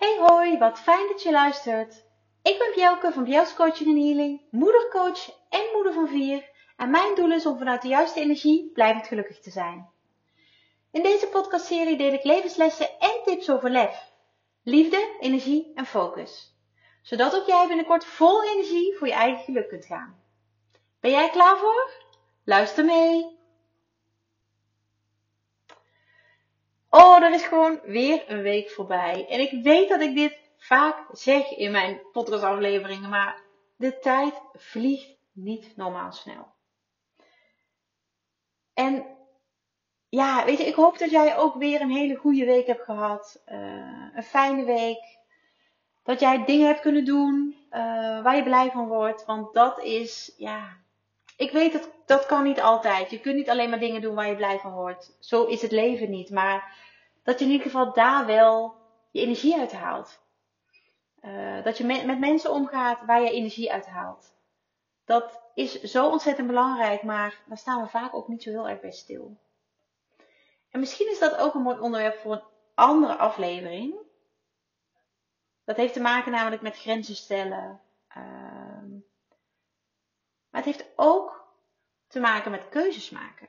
Hey hoi, wat fijn dat je luistert. Ik ben Bjelke van Bjels Coaching en Healing, moedercoach en moeder van vier. En mijn doel is om vanuit de juiste energie blijvend gelukkig te zijn. In deze podcastserie deel ik levenslessen en tips over lef, liefde, energie en focus. Zodat ook jij binnenkort vol energie voor je eigen geluk kunt gaan. Ben jij klaar voor? Luister mee! Oh, er is gewoon weer een week voorbij. En ik weet dat ik dit vaak zeg in mijn podcastafleveringen, maar de tijd vliegt niet normaal snel. En ja, weet je, ik hoop dat jij ook weer een hele goede week hebt gehad. Uh, een fijne week. Dat jij dingen hebt kunnen doen uh, waar je blij van wordt. Want dat is, ja, ik weet dat dat kan niet altijd. Je kunt niet alleen maar dingen doen waar je blij van wordt. Zo is het leven niet. Maar dat je in ieder geval daar wel je energie uit haalt. Uh, dat je met, mensen omgaat waar je energie uit haalt. Dat is zo ontzettend belangrijk, maar daar staan we vaak ook niet zo heel erg bij stil. En misschien is dat ook een mooi onderwerp voor een andere aflevering. Dat heeft te maken namelijk met grenzen stellen. Uh, maar het heeft ook te maken met keuzes maken.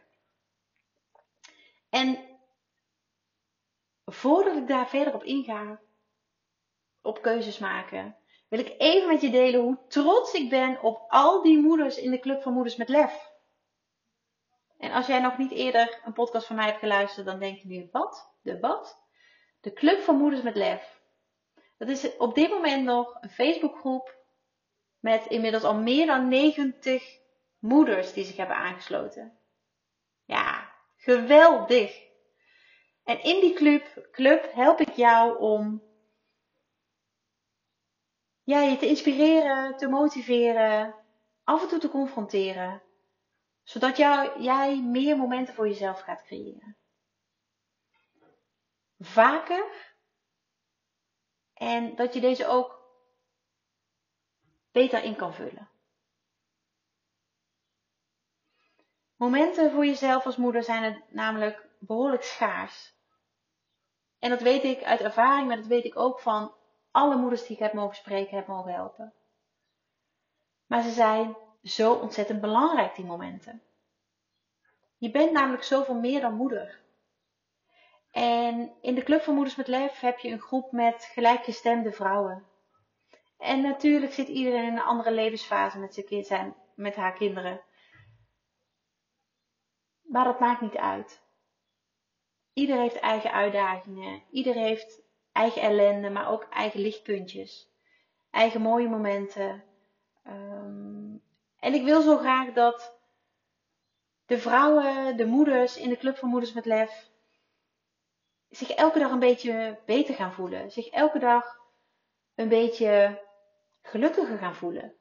En voordat ik daar verder op inga, op keuzes maken, wil ik even met je delen hoe trots ik ben op al die moeders in de Club van Moeders met Lef. En als jij nog niet eerder een podcast van mij hebt geluisterd, dan denk je nu, wat? De wat? De Club van Moeders met Lef. Dat is op dit moment nog een Facebookgroep met inmiddels al meer dan 90 moeders die zich hebben aangesloten. Ja, geweldig. En in die club, club help ik jou om ja, je te inspireren, te motiveren, af en toe te confronteren. Zodat jij meer momenten voor jezelf gaat creëren. Vaker. En dat je deze ook beter in kan vullen. Momenten voor jezelf als moeder zijn het namelijk behoorlijk schaars. En dat weet ik uit ervaring, maar dat weet ik ook van alle moeders die ik heb mogen spreken, heb mogen helpen. Maar ze zijn zo ontzettend belangrijk, die momenten. Je bent namelijk zoveel meer dan moeder. En in de Club van Moeders met Lef heb je een groep met gelijkgestemde vrouwen. En natuurlijk zit iedereen in een andere levensfase met, zijn kind, zijn, met haar kinderen. Maar dat maakt niet uit. Ieder heeft eigen uitdagingen. Ieder heeft eigen ellende, maar ook eigen lichtpuntjes. Eigen mooie momenten. Um, en ik wil zo graag dat de vrouwen, de moeders in de Club van Moeders met Lef zich elke dag een beetje beter gaan voelen. Zich elke dag een beetje gelukkiger gaan voelen.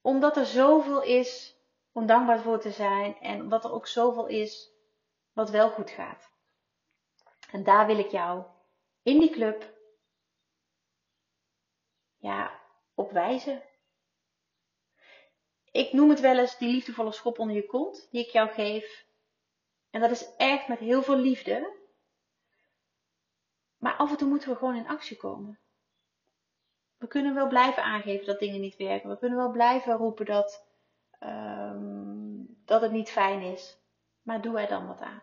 Omdat er zoveel is om dankbaar voor te zijn en omdat er ook zoveel is wat wel goed gaat. En daar wil ik jou in die club ja, op wijzen. Ik noem het wel eens die liefdevolle schop onder je kont die ik jou geef. En dat is echt met heel veel liefde. Maar af en toe moeten we gewoon in actie komen. We kunnen wel blijven aangeven dat dingen niet werken. We kunnen wel blijven roepen dat, um, dat het niet fijn is. Maar doe er dan wat aan.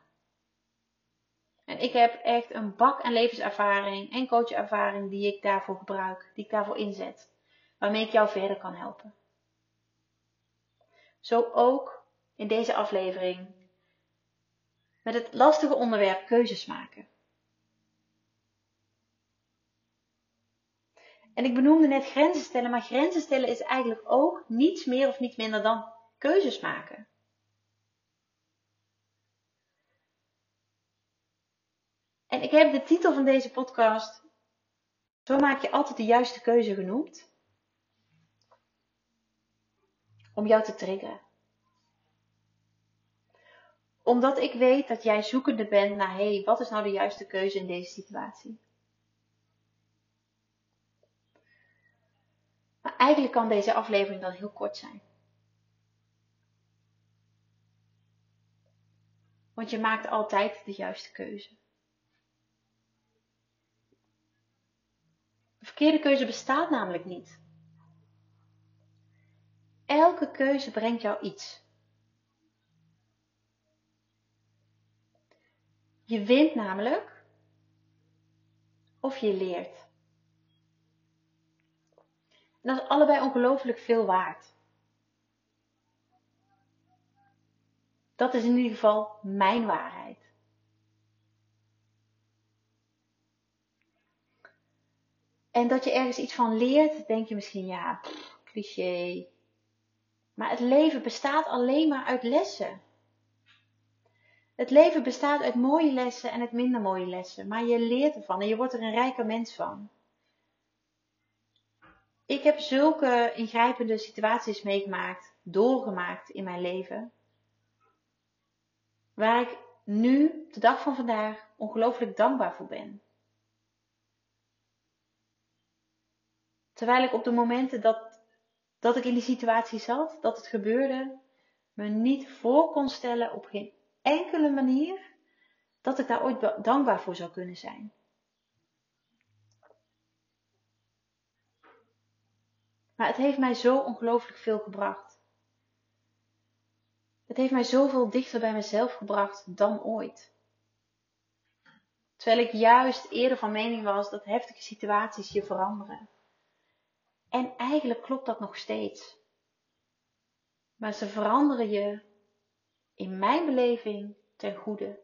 En ik heb echt een bak aan levenservaring en coachervaring die ik daarvoor gebruik, die ik daarvoor inzet, waarmee ik jou verder kan helpen. Zo ook in deze aflevering met het lastige onderwerp keuzes maken. En ik benoemde net grenzen stellen, maar grenzen stellen is eigenlijk ook niets meer of niet minder dan keuzes maken. En ik heb de titel van deze podcast Zo maak je altijd de juiste keuze genoemd. Om jou te triggeren. Omdat ik weet dat jij zoekende bent naar, hé, hey, wat is nou de juiste keuze in deze situatie? Eigenlijk kan deze aflevering dan heel kort zijn. Want je maakt altijd de juiste keuze. Verkeerde keuze bestaat namelijk niet. Elke keuze brengt jou iets. Je wint namelijk of je leert. En dat is allebei ongelooflijk veel waard. Dat is in ieder geval mijn waarheid. En dat je ergens iets van leert, denk je misschien, ja, cliché. Maar het leven bestaat alleen maar uit lessen. Het leven bestaat uit mooie lessen en uit minder mooie lessen. Maar je leert ervan en je wordt er een rijker mens van. Ik heb zulke ingrijpende situaties meegemaakt, doorgemaakt in mijn leven. Waar ik nu, de dag van vandaag, ongelooflijk dankbaar voor ben. Terwijl ik op de momenten dat, dat ik in die situatie zat, dat het gebeurde, me niet voor kon stellen op geen enkele manier dat ik daar ooit dankbaar voor zou kunnen zijn. Maar het heeft mij zo ongelooflijk veel gebracht. Het heeft mij zoveel dichter bij mezelf gebracht dan ooit. Terwijl ik juist eerder van mening was dat heftige situaties je veranderen. En eigenlijk klopt dat nog steeds. Maar ze veranderen je in mijn beleving ten goede.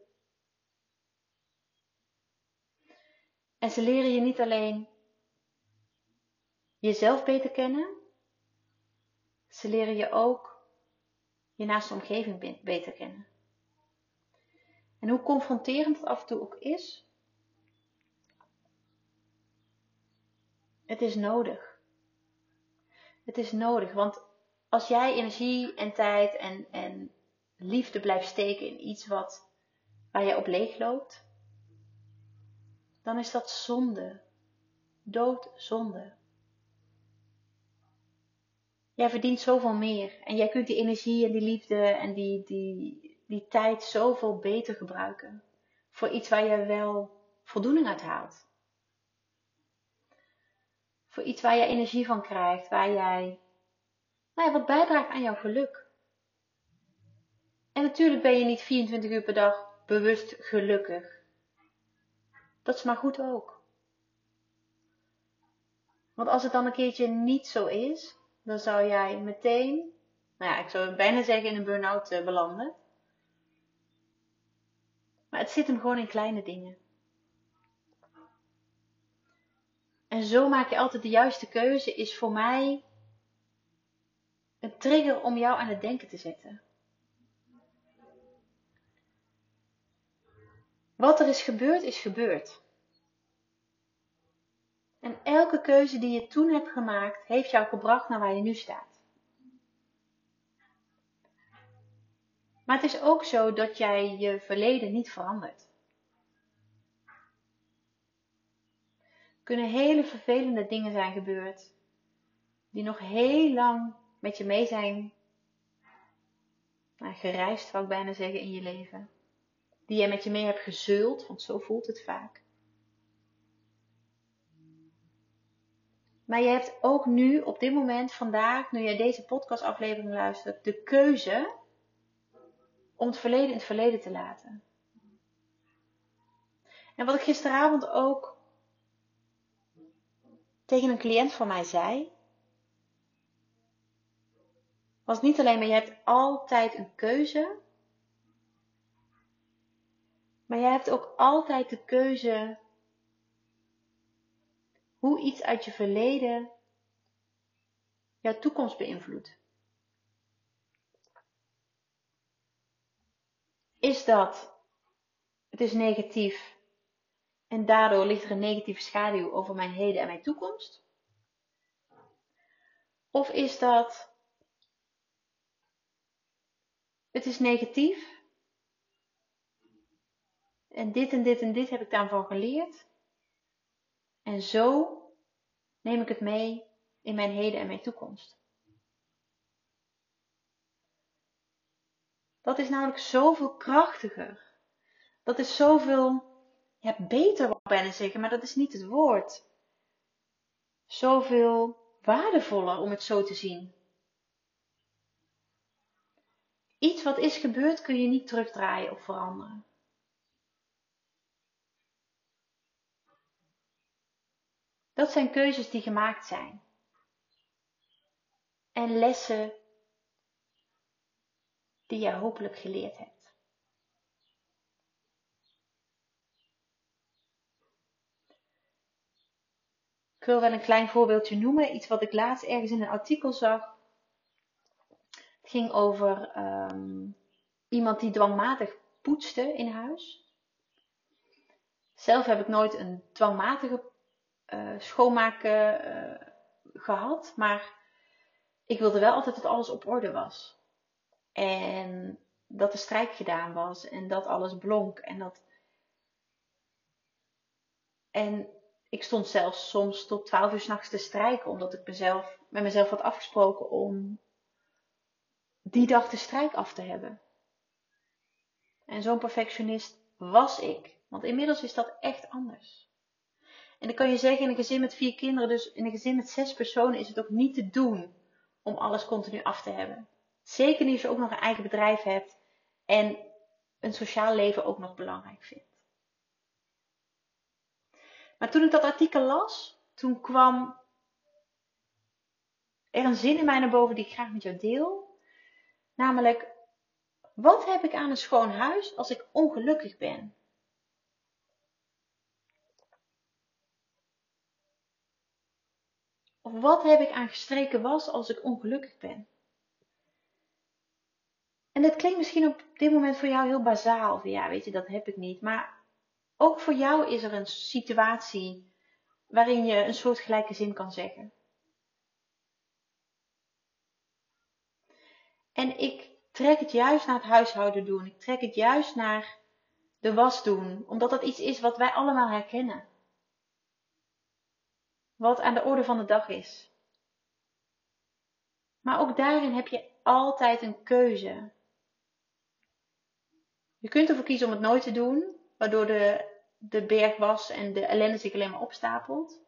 En ze leren je niet alleen jezelf beter kennen, ze leren je ook je naaste omgeving beter kennen. En hoe confronterend het af en toe ook is, het is nodig. Het is nodig, want als jij energie en tijd en, en liefde blijft steken in iets wat, waar je op leeg loopt, dan is dat zonde. Doodzonde. Jij verdient zoveel meer en jij kunt die energie en die liefde en die, die, die tijd zoveel beter gebruiken voor iets waar je wel voldoening uit haalt. Voor iets waar je energie van krijgt, waar jij nou ja, wat bijdraagt aan jouw geluk. En natuurlijk ben je niet 24 uur per dag bewust gelukkig. Dat is maar goed ook. Want als het dan een keertje niet zo is, dan zou jij meteen, nou ja, ik zou bijna zeggen in een burn-out eh, belanden. Maar het zit hem gewoon in kleine dingen. En zo maak je altijd de juiste keuze, is voor mij een trigger om jou aan het denken te zetten. Wat er is gebeurd, is gebeurd. En elke keuze die je toen hebt gemaakt, heeft jou gebracht naar waar je nu staat. Maar het is ook zo dat jij je verleden niet verandert. Er kunnen hele vervelende dingen zijn gebeurd, die nog heel lang met je mee zijn nou, gereisd, zou ik bijna zeggen, in je leven die jij met je mee hebt gezeuld, want zo voelt het vaak. Maar je hebt ook nu, op dit moment, vandaag, nu jij deze podcastaflevering luistert, de keuze om het verleden in het verleden te laten. En wat ik gisteravond ook tegen een cliënt van mij zei, was niet alleen maar je hebt altijd een keuze, maar jij hebt ook altijd de keuze hoe iets uit je verleden jouw toekomst beïnvloedt. Is dat het is negatief en daardoor ligt er een negatieve schaduw over mijn heden en mijn toekomst? Of is dat het is negatief en dit en dit en dit heb ik daarvan geleerd. En zo neem ik het mee in mijn heden en mijn toekomst. Dat is namelijk zoveel krachtiger. Dat is zoveel ja, beter, wat bijna zeggen, maar dat is niet het woord. zoveel waardevoller om het zo te zien. Iets wat is gebeurd kun je niet terugdraaien of veranderen. Dat zijn keuzes die gemaakt zijn. En lessen die je hopelijk geleerd hebt. Ik wil wel een klein voorbeeldje noemen. Iets wat ik laatst ergens in een artikel zag. Het ging over ehm, iemand die dwangmatig poetste in huis. Zelf heb ik nooit een dwangmatige uh, schoonmaken uh, gehad, maar ik wilde wel altijd dat alles op orde was. En dat de strijk gedaan was en dat alles blonk en dat. En ik stond zelfs soms tot 12 uur s'nachts te strijken, omdat ik mezelf, met mezelf had afgesproken om die dag de strijk af te hebben. En zo'n perfectionist was ik. Want inmiddels is dat echt anders. En dan kan je zeggen, in een gezin met vier kinderen, dus in een gezin met zes personen, is het ook niet te doen om alles continu af te hebben. Zeker niet als je ook nog een eigen bedrijf hebt en een sociaal leven ook nog belangrijk vindt. Maar toen ik dat artikel las, toen kwam er een zin in mij naar boven die ik graag met jou deel. Namelijk, wat heb ik aan een schoon huis als ik ongelukkig ben? Of wat heb ik aan gestreken was als ik ongelukkig ben? En dat klinkt misschien op dit moment voor jou heel bazaal. Ja, weet je, dat heb ik niet. Maar ook voor jou is er een situatie waarin je een soortgelijke zin kan zeggen. En ik trek het juist naar het huishouden doen. Ik trek het juist naar de was doen. Omdat dat iets is wat wij allemaal herkennen. Wat aan de orde van de dag is. Maar ook daarin heb je altijd een keuze. Je kunt ervoor kiezen om het nooit te doen, waardoor de, de berg was en de ellende zich alleen maar opstapelt.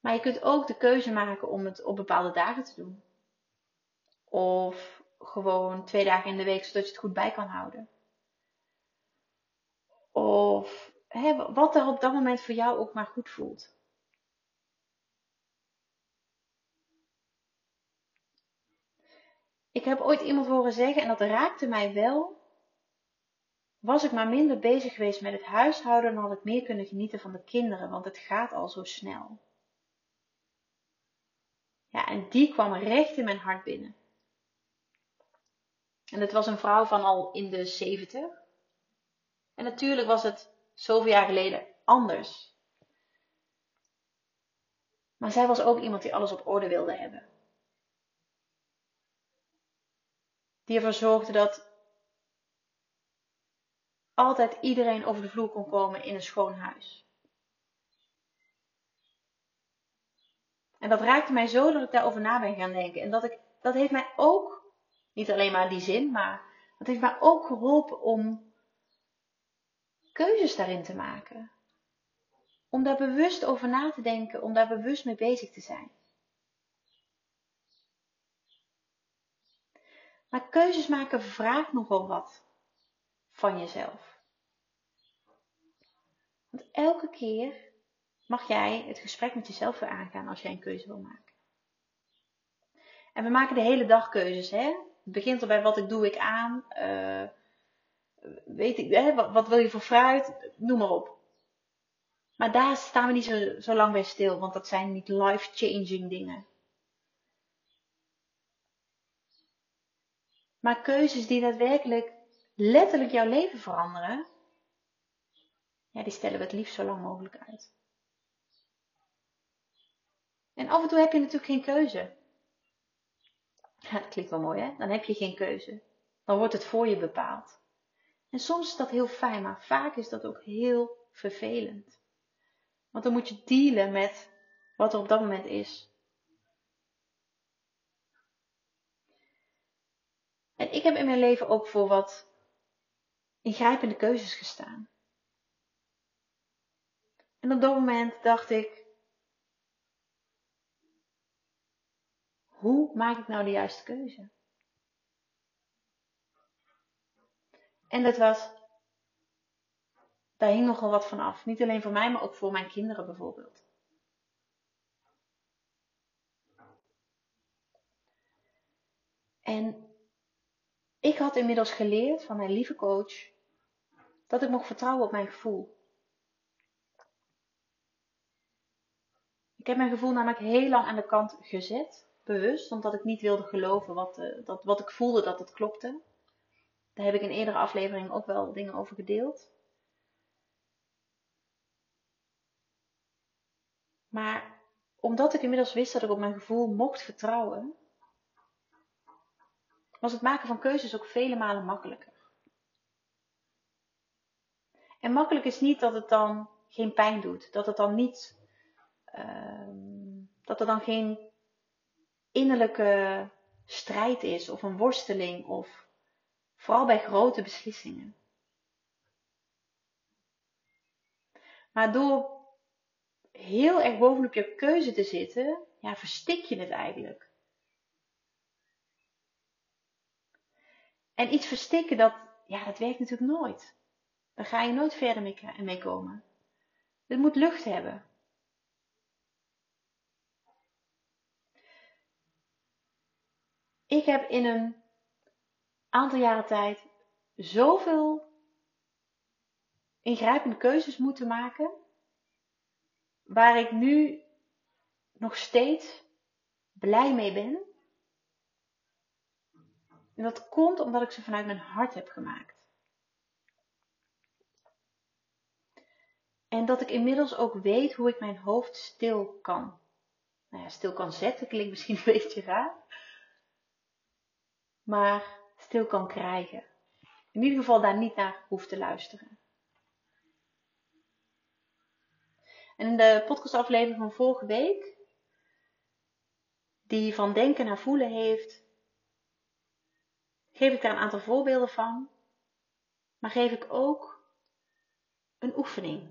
Maar je kunt ook de keuze maken om het op bepaalde dagen te doen. Of gewoon twee dagen in de week, zodat je het goed bij kan houden. Of hè, wat er op dat moment voor jou ook maar goed voelt. Ik heb ooit iemand horen zeggen, en dat raakte mij wel. Was ik maar minder bezig geweest met het huishouden, dan had ik meer kunnen genieten van de kinderen, want het gaat al zo snel. Ja, en die kwam recht in mijn hart binnen. En het was een vrouw van al in de 70. En natuurlijk was het zoveel jaar geleden anders. Maar zij was ook iemand die alles op orde wilde hebben. Die ervoor zorgde dat altijd iedereen over de vloer kon komen in een schoon huis. En dat raakte mij zo dat ik daarover na ben gaan denken. En dat, ik, dat heeft mij ook, niet alleen maar die zin, maar dat heeft mij ook geholpen om keuzes daarin te maken. Om daar bewust over na te denken, om daar bewust mee bezig te zijn. Maar keuzes maken vraagt nogal wat van jezelf. Want elke keer mag jij het gesprek met jezelf weer aangaan als jij een keuze wil maken. En we maken de hele dag keuzes. Hè? Het begint al bij wat ik doe ik aan. Uh, weet ik, hè? Wat, wil je voor fruit? Noem maar op. Maar daar staan we niet zo, zo lang bij stil, want dat zijn niet life-changing dingen. Maar keuzes die daadwerkelijk letterlijk jouw leven veranderen, ja, die stellen we het liefst zo lang mogelijk uit. En af en toe heb je natuurlijk geen keuze. Dat klinkt wel mooi, hè? Dan heb je geen keuze. Dan wordt het voor je bepaald. En soms is dat heel fijn, maar vaak is dat ook heel vervelend. Want dan moet je dealen met wat er op dat moment is. En ik heb in mijn leven ook voor wat ingrijpende keuzes gestaan. En op dat moment dacht ik, hoe maak ik nou de juiste keuze? En dat was, daar hing nogal wat van af. Niet alleen voor mij, maar ook voor mijn kinderen bijvoorbeeld. En ik had inmiddels geleerd van mijn lieve coach dat ik mocht vertrouwen op mijn gevoel. Ik heb mijn gevoel namelijk heel lang aan de kant gezet, bewust, omdat ik niet wilde geloven wat, uh, dat, wat ik voelde dat het klopte. Daar heb ik in eerdere afleveringen ook wel dingen over gedeeld. Maar omdat ik inmiddels wist dat ik op mijn gevoel mocht vertrouwen, was het maken van keuzes ook vele malen makkelijker. En makkelijk is niet dat het dan geen pijn doet, dat het dan niet, uh, dat er dan geen innerlijke strijd is of een worsteling of vooral bij grote beslissingen. Maar door heel erg bovenop je keuze te zitten, ja, verstik je het eigenlijk. En iets verstikken, dat, ja, dat werkt natuurlijk nooit. Daar ga je nooit verder mee, mee komen. Het moet lucht hebben. Ik heb in een aantal jaren tijd zoveel ingrijpende keuzes moeten maken, waar ik nu nog steeds blij mee ben. En dat komt omdat ik ze vanuit mijn hart heb gemaakt. En dat ik inmiddels ook weet hoe ik mijn hoofd stil kan. Nou ja, stil kan zetten klinkt misschien een beetje raar. Maar stil kan krijgen. In ieder geval daar niet naar hoeft te luisteren. En in de podcastaflevering van vorige week, die van denken naar voelen heeft, geef ik daar een aantal voorbeelden van. Maar geef ik ook een oefening.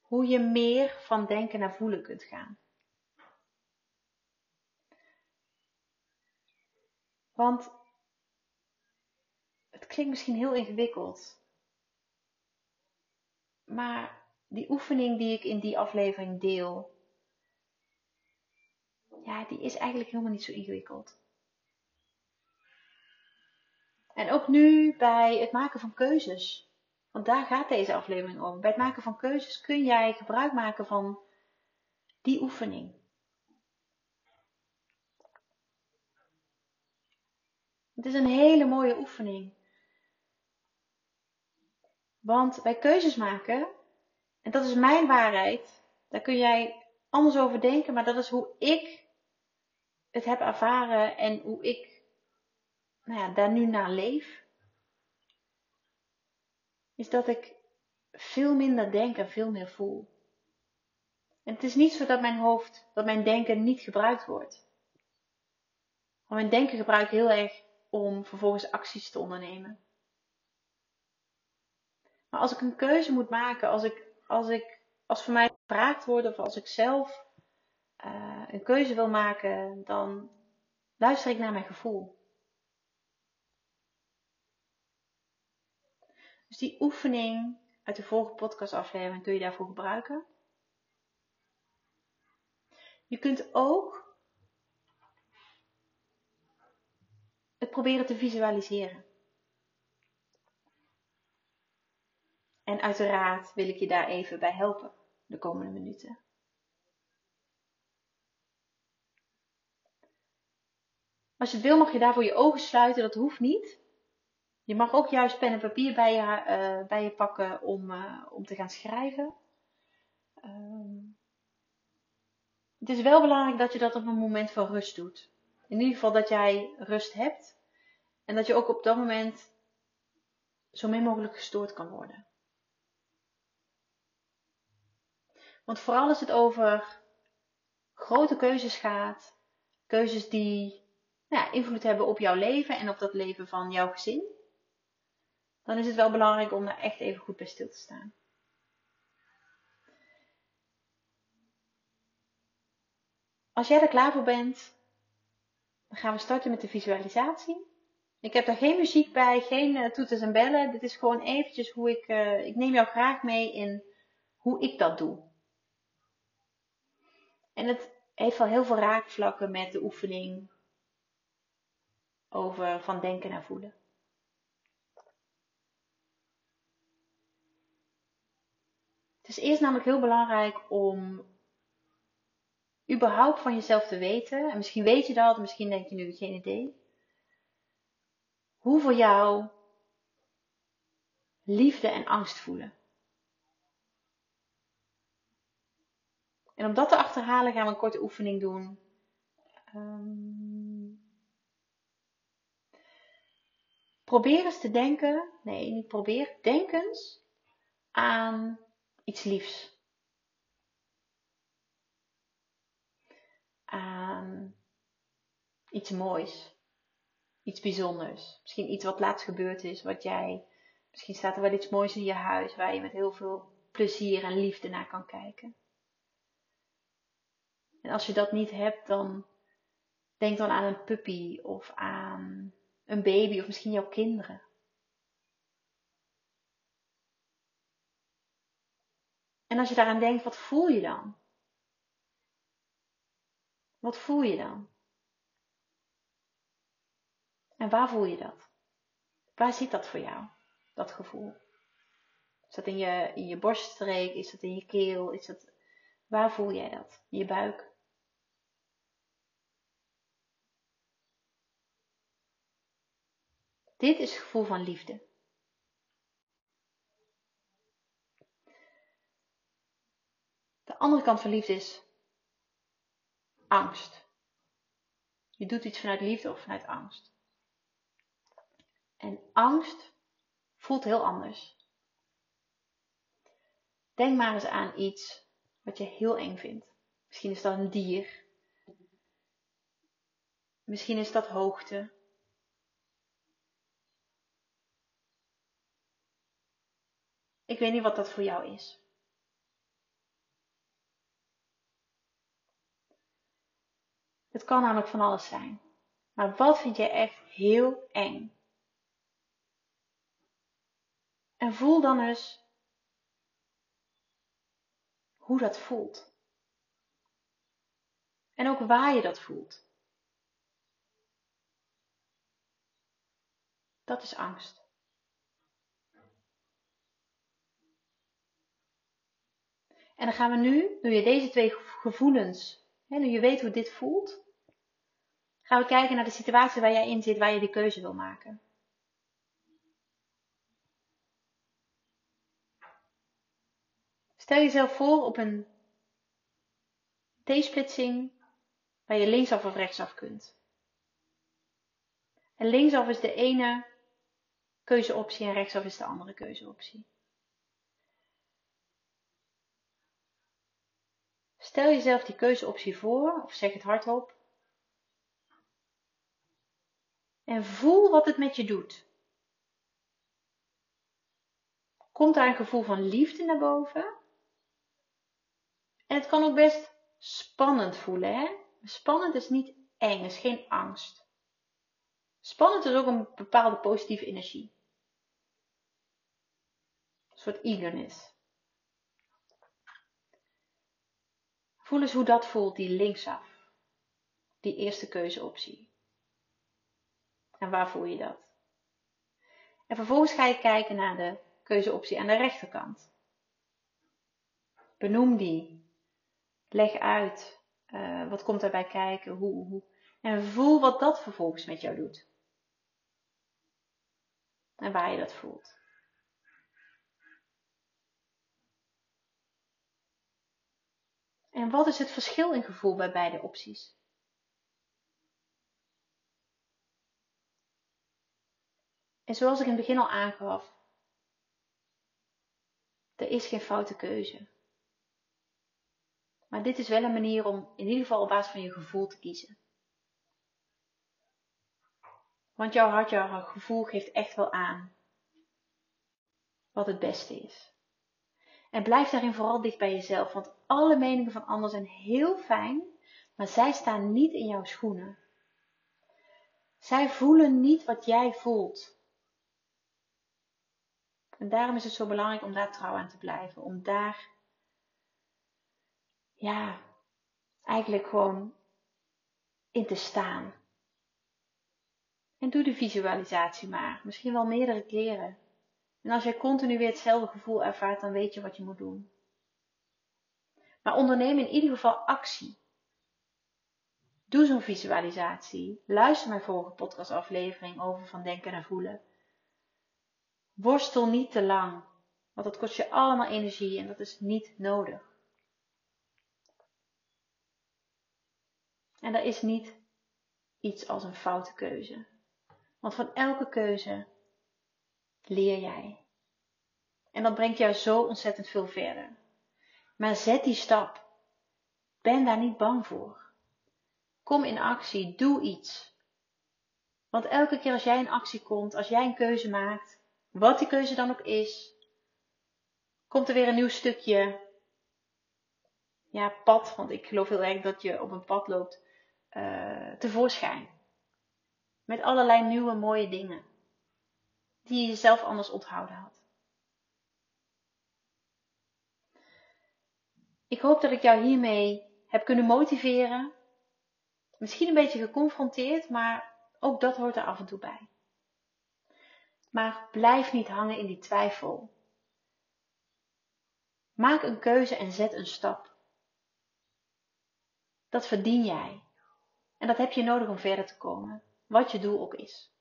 Hoe je meer van denken naar voelen kunt gaan. Want het klinkt misschien heel ingewikkeld. Maar die oefening die ik in die aflevering deel, ja, die is eigenlijk helemaal niet zo ingewikkeld. En ook nu bij het maken van keuzes. Want daar gaat deze aflevering om. Bij het maken van keuzes kun jij gebruik maken van die oefening. Het is een hele mooie oefening. Want bij keuzes maken, en dat is mijn waarheid, daar kun jij anders over denken, maar dat is hoe ik het heb ervaren en hoe ik nou ja, daar nu naar leef. Is dat ik veel minder denk en veel meer voel. En het is niet zo dat mijn hoofd, dat mijn denken niet gebruikt wordt. Want mijn denken gebruik ik heel erg om vervolgens acties te ondernemen. Maar als ik een keuze moet maken, als ik, als ik, als voor mij gevraagd wordt of als ik zelf uh, een keuze wil maken, dan luister ik naar mijn gevoel. Dus die oefening uit de vorige podcastaflevering kun je daarvoor gebruiken. Je kunt ook het proberen te visualiseren. En uiteraard wil ik je daar even bij helpen de komende minuten. Als je het wil mag je daarvoor je ogen sluiten, dat hoeft niet. Je mag ook juist pen en papier bij je, uh, bij je pakken om, uh, om te gaan schrijven. Um, het is wel belangrijk dat je dat op een moment van rust doet. In ieder geval dat jij rust hebt en dat je ook op dat moment zo min mogelijk gestoord kan worden. Want vooral als het over grote keuzes gaat, keuzes die nou ja, invloed hebben op jouw leven en op dat leven van jouw gezin, dan is het wel belangrijk om daar echt even goed bij stil te staan. als jij er klaar voor bent, dan gaan we starten met de visualisatie. Ik heb daar geen muziek bij, geen uh, toeters en bellen. Dit is gewoon eventjes hoe ik, uh, ik neem jou graag mee in hoe ik dat doe. En het heeft wel heel veel raakvlakken met de oefening over van denken naar voelen. Het is eerst namelijk heel belangrijk om überhaupt van jezelf te weten. En misschien weet je dat, misschien denk je nu geen idee. Hoe voor jou liefde en angst voelen. En om dat te achterhalen gaan we een korte oefening doen. Um, probeer eens te denken, nee, niet probeer, denk eens aan iets liefs. Aan iets moois. Iets bijzonders. Misschien iets wat laatst gebeurd is, wat jij. Misschien staat er wel iets moois in je huis waar je met heel veel plezier en liefde naar kan kijken. En als je dat niet hebt, dan denk dan aan een puppy of aan een baby of misschien jouw kinderen. En als je daaraan denkt, wat voel je dan? Wat voel je dan? En waar voel je dat? Waar zit dat voor jou, dat gevoel? Is dat in je, in je borststreek? Is dat in je keel? Is dat, waar voel jij dat? In je buik? Dit is het gevoel van liefde. De andere kant van liefde is angst. Je doet iets vanuit liefde of vanuit angst. En angst voelt heel anders. Denk maar eens aan iets wat je heel eng vindt. Misschien is dat een dier. Misschien is dat hoogte. Ik weet niet wat dat voor jou is. Het kan namelijk van alles zijn. Maar wat vind jij echt heel eng? En voel dan eens hoe dat voelt. En ook waar je dat voelt. Dat is angst. En dan gaan we nu, nu je deze twee gevoelens, nu je weet hoe dit voelt, gaan we kijken naar de situatie waar jij in zit, waar je die keuze wil maken. Stel jezelf voor op een T-splitsing waar je linksaf of rechtsaf kunt. En linksaf is de ene keuzeoptie en rechtsaf is de andere keuzeoptie. Stel jezelf die keuzeoptie voor of zeg het hardop. En voel wat het met je doet. Komt daar een gevoel van liefde naar boven? En het kan ook best spannend voelen, hè? Spannend is niet eng, is geen angst. Spannend is ook een bepaalde positieve energie. Een soort eagerness. Voel eens hoe dat voelt, die linksaf. Die eerste keuzeoptie. En waar voel je dat? En vervolgens ga je kijken naar de keuzeoptie aan de rechterkant. Benoem die. Leg uit. Uh, wat komt daarbij kijken? Hoe, hoe. En voel wat dat vervolgens met jou doet. En waar je dat voelt. En wat is het verschil in gevoel bij beide opties? En zoals ik in het begin al aangaf, er is geen foute keuze. Maar dit is wel een manier om in ieder geval op basis van je gevoel te kiezen. Want jouw hart, jouw gevoel geeft echt wel aan wat het beste is. En blijf daarin vooral dicht bij jezelf, want alle meningen van anderen zijn heel fijn, Maar zij staan niet in jouw schoenen. Zij voelen niet wat jij voelt. En daarom is het zo belangrijk om daar trouw aan te blijven. Om daar, ja, eigenlijk gewoon in te staan. En doe de visualisatie maar. Misschien wel meerdere keren. En als jij continu weer hetzelfde gevoel ervaart, dan weet je wat je moet doen. Maar onderneem in ieder geval actie. Doe zo'n visualisatie. Luister mijn vorige podcastaflevering over van denken en voelen. Worstel niet te lang, want dat kost je allemaal energie en dat is niet nodig. En er is niet iets als een foute keuze. Want van elke keuze leer jij. En dat brengt jou zo ontzettend veel verder. Maar zet die stap. Ben daar niet bang voor. Kom in actie, doe iets. Want elke keer als jij in actie komt, als jij een keuze maakt, wat die keuze dan ook is, komt er weer een nieuw stukje ja, pad, want ik geloof heel erg dat je op een pad loopt, uh, tevoorschijn. Met allerlei nieuwe mooie dingen. Die je zelf anders onthouden had. Ik hoop dat ik jou hiermee heb kunnen motiveren. Misschien een beetje geconfronteerd, maar ook dat hoort er af en toe bij. Maar blijf niet hangen in die twijfel. Maak een keuze en zet een stap. Dat verdien jij. En dat heb je nodig om verder te komen, wat je doel ook is.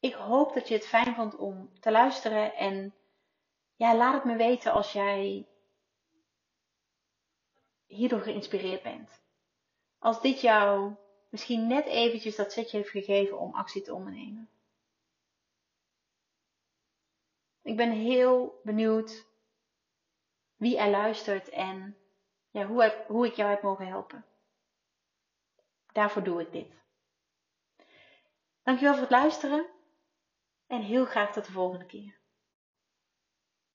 Ik hoop dat je het fijn vond om te luisteren en ja, laat het me weten als jij hierdoor geïnspireerd bent. Als dit jou misschien net eventjes dat zetje heeft gegeven om actie te ondernemen. Ik ben heel benieuwd wie er luistert en ja, hoe, hoe ik jou heb mogen helpen. Daarvoor doe ik dit. Dankjewel voor het luisteren en heel graag tot de volgende keer.